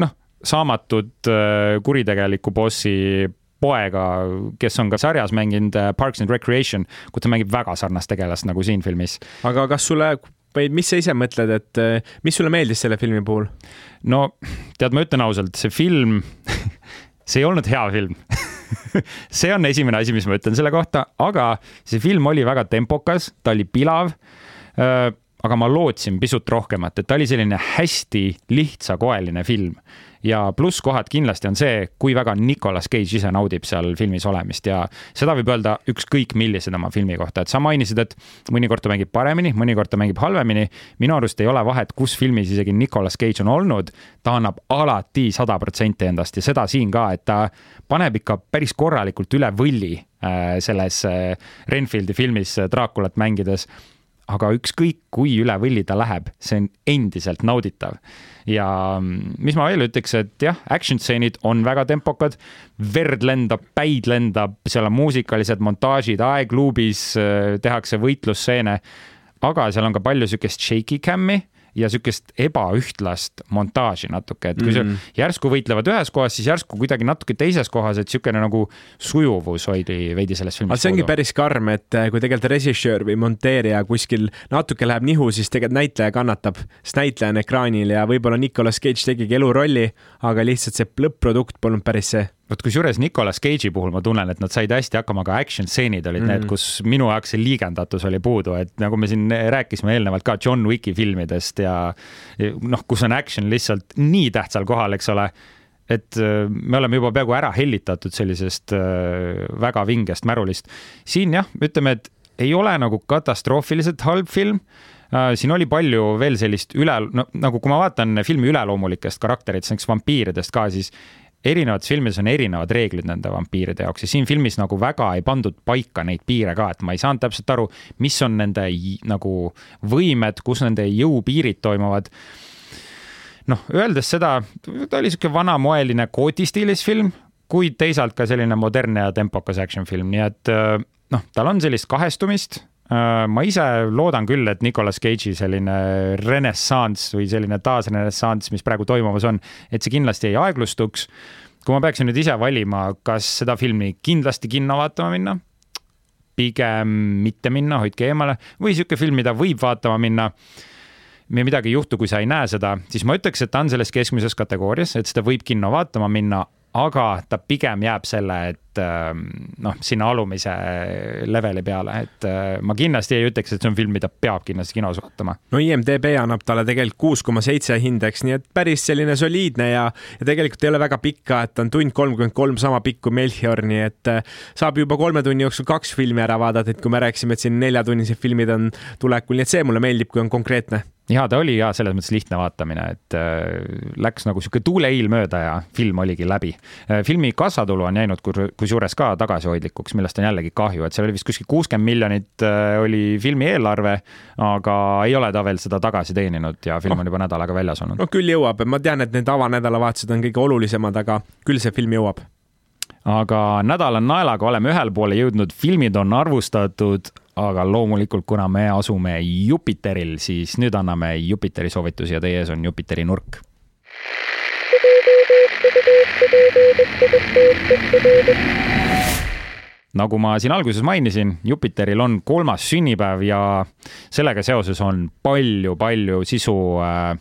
noh, saamatut äh, kuritegelikku bossi poega, kes on ka sarjas mänginud äh, Parks and Recreation, kus ta mängib väga sarnast tegelast nagu siin filmis. aga kas sulle või mis sa ise mõtled, et mis sulle meeldis selle filmi puhul? no tead, ma ütlen ausalt, see film <laughs> see ei olnud hea film <laughs> see on esimene asi, mis ma ütlen selle kohta, aga see film oli väga tempokas, ta oli pilav äh, aga ma lootsin pisut rohkemat, et ta oli selline hästi lihtsakoeline film ja plusskohad kindlasti on see, kui väga Nicolas Cage ise naudib seal filmis olemist ja seda võib öelda ükskõik millise tema filmi kohta, et sa mainisid, et mõnikord ta mängib paremini, mõnikord ta mängib halvemini. minu arust ei ole vahet, kus filmis isegi Nicolas Cage on olnud, ta annab alati sada protsenti endast ja seda siin ka, et ta paneb ikka päris korralikult üle võlli äh, selles äh, Renfieldi filmis äh, Draakulat mängides aga ükskõik kui üle võlli ta läheb, see on endiselt nauditav. ja mm, mis ma veel ütleks, et jah, action stseenid on väga tempokad, verd lendab, päid lendab, seal on muusikalised montaažid, aegluubis äh, tehakse võitlusseene, aga seal on ka palju niisugust shaky cam'i ja niisugust ebaühtlast montaaži natuke, et kui mm -hmm. järsku võitlevad ühes kohas, siis järsku kuidagi natuke teises kohas, et niisugune nagu sujuvus oli veidi selles filmis. see ongi päris karm, et eh, kui tegelikult režissöör või monteerija kuskil natuke läheb nihu, siis tegelikult näitleja kannatab, sest näitleja on ekraanil ja võib-olla Nicolas Cage tegigi elurolli, aga lihtsalt see lõpp-produkt polnud päris see vot kusjuures Nicolas Cage'i puhul ma tunnen, et nad said hästi hakkama, aga action stseenid olid mm -hmm. need, kus minu jaoks see liigendatus oli puudu, et nagu me siin rääkisime eelnevalt ka John Wicki filmidest ja noh, kus on action lihtsalt nii tähtsal kohal, eks ole et äh, me oleme juba peaaegu ära hellitatud sellisest äh, väga vingest märulist. siin jah, ütleme, et ei ole nagu katastroofiliselt halb film äh, siin oli palju veel sellist üle, no nagu kui ma vaatan filmi üleloomulikest karakteritest, näiteks vampiiridest ka, siis erinevates filmides on erinevad reeglid nende vampiiride jaoks ja siin filmis nagu väga ei pandud paika neid piire ka, et ma ei saanud täpselt aru, mis on nende nagu võimed, kus nende jõupiirid toimuvad. noh, öeldes seda, ta oli sihuke vanamoeline kooti stiilis film, kuid teisalt ka selline modernne ja tempokas action film, nii et noh, tal on sellist kahestumist ma ise loodan küll, et Nicolas Cage'i selline renessanss või selline taasrenessanss, mis praegu toimumas on, et see kindlasti ei aeglustuks. kui ma peaksin nüüd ise valima, kas seda filmi kindlasti kinno vaatama minna, pigem mitte minna, hoidke eemale, või sihuke film, mida võib vaatama minna ja midagi ei juhtu, kui sa ei näe seda, siis ma ütleks, et ta on selles keskmises kategoorias, et seda võib kinno vaatama minna, aga ta pigem jääb selle, et ähm, noh, sinna alumise leveli peale, et äh, ma kindlasti ei ütleks, et see on film, mida peab kindlasti kinos vaatama. no IMDB annab talle tegelikult kuus koma seitse hindeks, nii et päris selline soliidne ja, ja tegelikult ei ole väga pikk ka, et on tund kolmkümmend kolm sama pikk kui Melchior, nii et äh, saab juba kolme tunni jooksul kaks filmi ära vaadata, et kui me rääkisime, et siin neljatunnised filmid on tulekul, nii et see mulle meeldib, kui on konkreetne ja ta oli ja selles mõttes lihtne vaatamine, et äh, läks nagu sihuke tuuleiil mööda ja film oligi läbi äh,. filmi kassatulu on jäänud kusjuures ka tagasihoidlikuks, millest on jällegi kahju, et seal oli vist kuskil kuuskümmend miljonit äh, oli filmi eelarve, aga ei ole ta veel seda tagasi teeninud ja film on juba nädal aega väljas olnud. no küll jõuab, ma tean, et need avanädalavahetused on kõige olulisemad, aga küll see film jõuab aga nädala naelaga oleme ühele poole jõudnud, filmid on arvustatud, aga loomulikult, kuna me asume Jupiteril, siis nüüd anname Jupiteri soovitusi ja teie ees on Jupiteri nurk. nagu ma siin alguses mainisin, Jupiteril on kolmas sünnipäev ja sellega seoses on palju-palju sisu äh,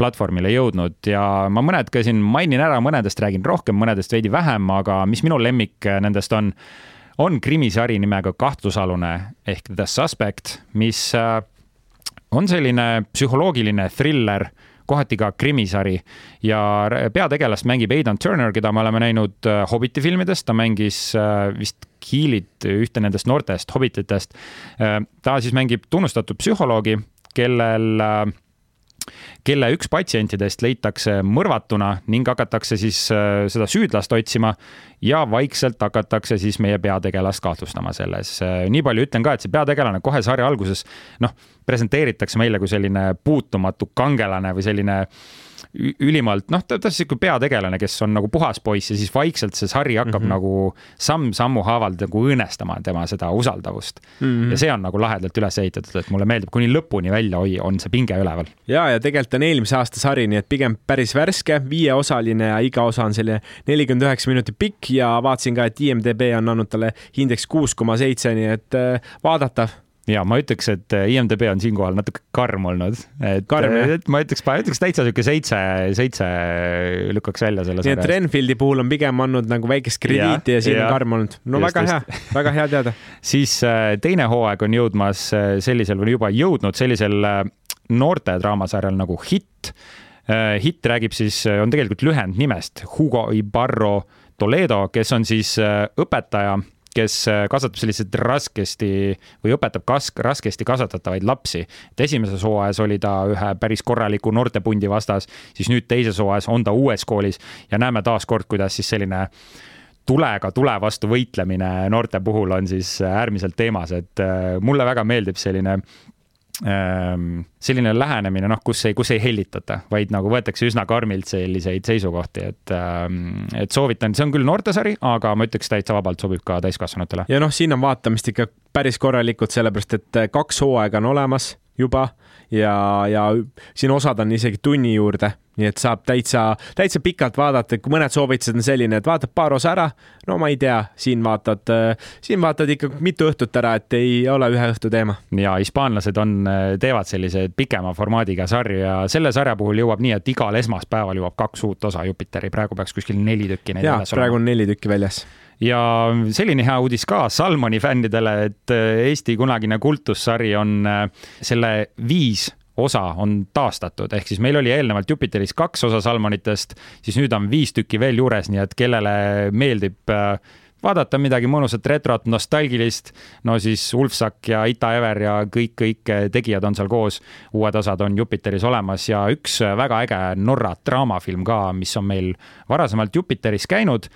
platvormile jõudnud ja ma mõned ka siin mainin ära, mõnedest räägin rohkem, mõnedest veidi vähem, aga mis minu lemmik nendest on, on krimisari nimega Kahtlusalune ehk The Suspect, mis äh, on selline psühholoogiline thriller kohati ka krimisari ja peategelast mängib Aidan Turner, keda me oleme näinud äh, Hobbiti filmidest, ta mängis äh, vist Keelit, ühte nendest noortest hobbititest. ta siis mängib tunnustatud psühholoogi, kellel kelle üks patsientidest leitakse mõrvatuna ning hakatakse siis äh, seda süüdlast otsima ja vaikselt hakatakse siis meie peategelast kahtlustama selles. Äh, nii palju ütlen ka, et see peategelane kohe sarja alguses noh, presenteeritakse meile kui selline puutumatu kangelane või selline ülimalt noh, ta on sihuke peategelane, kes on nagu puhas poiss ja siis vaikselt see sari hakkab mm -hmm. nagu samm-sammu haaval nagu õõnestama tema seda usaldavust mm. -hmm. ja see on nagu lahedalt üles ehitatud, et mulle meeldib kuni lõpuni välja hoia, on see pinge üleval. ja, ja tegelikult on eelmise aasta sari, nii et pigem päris värske, viieosaline ja iga osa on selline nelikümmend üheksa minutit pikk ja vaatasin ka, et IMDB on andnud talle hindeks kuus koma seitse, nii et äh, vaadatav ja ma ütleks, et äh, IMDB on siinkohal natuke karm olnud, et, karm, äh, et ma ütleks, ma ütleks täitsa sihuke seitse, seitse lükkaks välja selle nii et Renfieldi puhul on pigem andnud nagu väikest krediiti ja, ja siin ja, on karm olnud. no just, väga just. hea, väga hea teada <laughs> siis äh, teine hooaeg on jõudmas sellisel või juba jõudnud sellisel noorte draamasarjal nagu Hitt. Hitt räägib siis, on tegelikult lühend nimest Hugo Ibarro Toledo, kes on siis õpetaja kes äh, kasvatab selliseid raskesti või õpetab kas-, raskesti kasvatatavaid lapsi. et esimeses hooajas oli ta ühe päris korraliku noortepundi vastas, siis nüüd teises hooajas on ta uues koolis ja näeme taaskord, kuidas siis selline tulega tule vastu võitlemine noorte puhul on siis äärmiselt teemas, et äh, mulle väga meeldib selline selline lähenemine, noh, kus ei, kus ei hellitata, vaid nagu võetakse üsna karmilt selliseid seisukohti, et, ehm, et soovitan, see on küll noortesari, aga ma ütleks täitsa vabalt sobib ka täiskasvanutele. ja noh, siin on vaatamist ikka päris korralikult, sellepärast et kaks hooaega on olemas juba ja, ja siin osad on isegi tunni juurde, nii et saab täitsa, täitsa pikalt vaadata, kui mõned soovitused on selline, et vaatad paar osa ära, no ma ei tea, siin vaatad, siin vaatad ikka mitu õhtut ära, et ei ole ühe õhtu teema. ja hispaanlased on, teevad selliseid pikema formaadiga sarju ja selle sarja puhul jõuab nii, et igal esmaspäeval jõuab kaks uut osa Jupiteri, praegu peaks kuskil neli tükki neid väljas olema. praegu on neli tükki väljas ja selline hea uudis ka Salmoni fännidele, et äh, Eesti kunagine kultussari on äh, selle viis osa on taastatud, ehk siis meil oli eelnevalt Jupiteris kaks osa Salmonitest, siis nüüd on viis tükki veel juures, nii et kellele meeldib äh, vaadata midagi mõnusat retrot, nostalgilist, no siis Ulfsak ja Ita Ever ja kõik, kõik tegijad on seal koos. uued osad on Jupiteris olemas ja üks väga äge Norra draamafilm ka, mis on meil varasemalt Jupiteris käinud.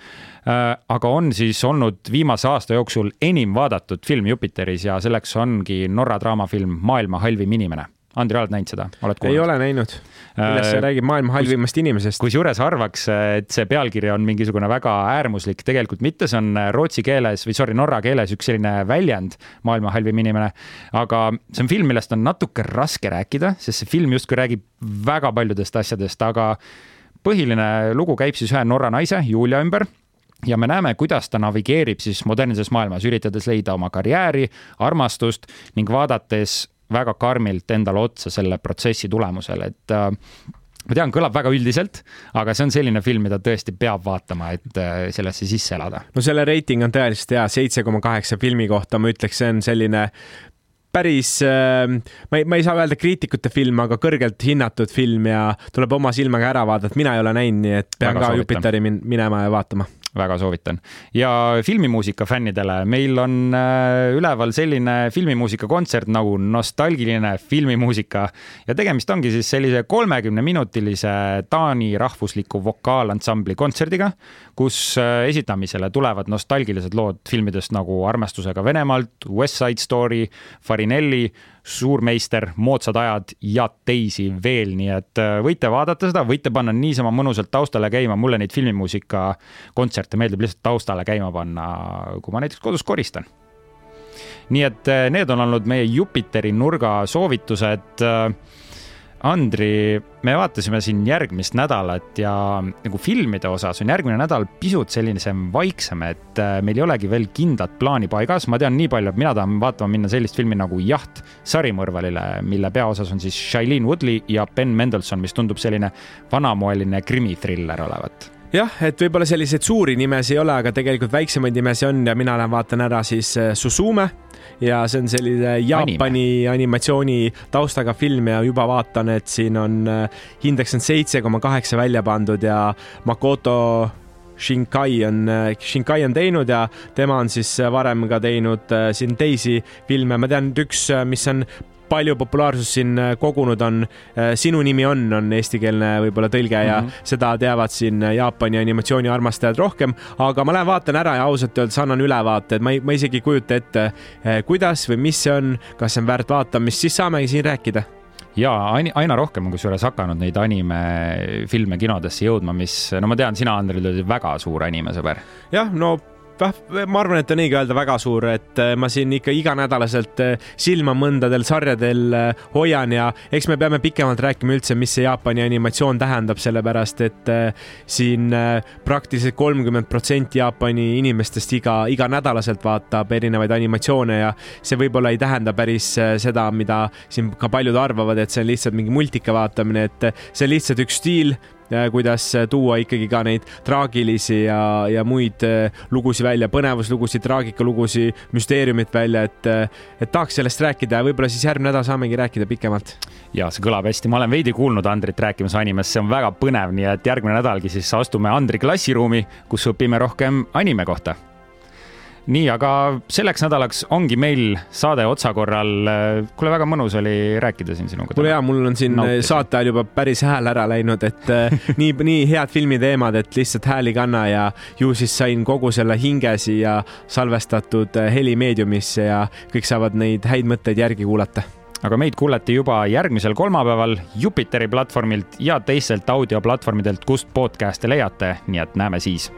Äh, aga on siis olnud viimase aasta jooksul enim vaadatud film Jupiteris ja selleks ongi Norra draamafilm Maailma halvim inimene Andri, oled näinud seda, oled kuulnud? ei ole näinud. millest see äh, räägib maailma halvimast inimesest? kusjuures arvaks, et see pealkiri on mingisugune väga äärmuslik, tegelikult mitte, see on rootsi keeles või sorry, norra keeles üks selline väljend, maailma halvim inimene. aga see on film, millest on natuke raske rääkida, sest see film justkui räägib väga paljudest asjadest, aga põhiline lugu käib siis ühe Norra naise, Julia ümber ja me näeme, kuidas ta navigeerib siis modernses maailmas, üritades leida oma karjääri, armastust ning vaadates väga karmilt endale otsa selle protsessi tulemusel, et äh, ma tean, kõlab väga üldiselt, aga see on selline film, mida tõesti peab vaatama, et äh, sellesse sisse elada. no selle reiting on tõeliselt hea, seitse koma kaheksa filmi kohta, ma ütleks, see on selline päris äh,, ma ei, ma ei saa öelda kriitikute film, aga kõrgelt hinnatud film ja tuleb oma silmaga ära vaadata, mina ei ole näinud, nii et pean väga ka soovitan. Jupiteri min minema ja vaatama väga soovitan. ja filmimuusika fännidele, meil on äh, üleval selline filmimuusika kontsert nagu nostalgiline filmimuusika ja tegemist ongi siis sellise kolmekümne minutilise Taani rahvusliku vokaalansambli kontserdiga, kus äh, esitamisele tulevad nostalgilised lood filmidest nagu Armastusega Venemaalt, West Side Story, Farinelli suurmeister, moodsad ajad ja teisi veel, nii et äh, võite vaadata seda, võite panna niisama mõnusalt taustale käima, mulle neid filmimuusika kontserte meeldib lihtsalt taustale käima panna, kui ma näiteks kodus koristan. nii et äh, need on olnud meie Jupiteri nurga soovitused äh, Andri, me vaatasime siin järgmist nädalat ja nagu filmide osas on järgmine nädal pisut sellisem vaiksem, et äh, meil ei olegi veel kindlat plaani paigas. ma tean nii palju, et mina tahan vaatama minna sellist filmi nagu Jaht sarimõrvarile, mille peaosas on siis Shailene Woodley ja Ben Mendelsohn, mis tundub selline vanamoeline krimitriller olevat jah, et võib-olla selliseid suuri nimesid ei ole, aga tegelikult väiksemaid nimesid on ja mina lähen vaatan ära siis äh, Susume ja see on selline Jaapani Anime. animatsiooni taustaga film ja juba vaatan, et siin on hindeks on seitse koma kaheksa välja pandud ja Makoto Shinkai on, Shinkai on teinud ja tema on siis varem ka teinud äh, siin teisi filme, ma tean, et üks, äh, mis on palju populaarsust siin äh, kogunud on äh, Sinu nimi on, on eestikeelne võib-olla tõlge ja mm -hmm. seda teavad siin Jaapani animatsiooni armastajad rohkem, aga ma lähen vaatan ära ja ausalt öeldes annan ülevaate, et ma ei, ma isegi ei kujuta ette, äh, kuidas või mis see on, kas see on väärt vaatamist, siis saamegi siin rääkida ja aina rohkem on kusjuures hakanud neid animefilme kinodesse jõudma, mis, no ma tean, sina, Andrei, oled väga suur animesõber. jah, no ma arvan, et on õige öelda väga suur, et äh, ma siin ikka iganädalaselt äh, silma mõndadel sarjadel äh, hoian ja eks me peame pikemalt rääkima üldse, mis see Jaapani animatsioon tähendab, sellepärast et siin praktiliselt kolmkümmend protsenti Jaapani inimestest iga, iganädalaselt vaatab erinevaid animatsioone ja see võib-olla ei tähenda päris seda, mida siin ka paljud arvavad, et see on lihtsalt mingi multika vaatamine, et see on lihtsalt üks stiil, kuidas tuua ikkagi ka neid traagilisi ja, ja muid äh, lugusid välja, põnevuslugusid, traagikalugusid, müsteeriumit välja, et, äh, et tahaks sellest rääkida. Ja võib-olla siis järgmine nädal saamegi rääkida pikemalt. ja see kõlab hästi, ma olen veidi kuulnud Andrit rääkimas animest, see on väga põnev, nii et järgmine nädalgi siis astume Andri klassiruumi, kus õpime rohkem anime kohta nii, aga selleks nädalaks ongi meil saade otsakorral. kuule, väga mõnus oli rääkida siin sinuga. kuule ja mul on siin Nautisin. saate ajal juba päris hääl ära läinud, et äh, <laughs> nii, nii head filmiteemad, et lihtsalt hääl ei kanna ja ju siis sain kogu selle hinge siia salvestatud äh, helimeediumisse ja kõik saavad neid häid mõtteid järgi kuulata aga meid kuulati juba järgmisel kolmapäeval Jupiteri platvormilt ja teistelt audioplatvormidelt, kust podcast'e leiate, nii et näeme siis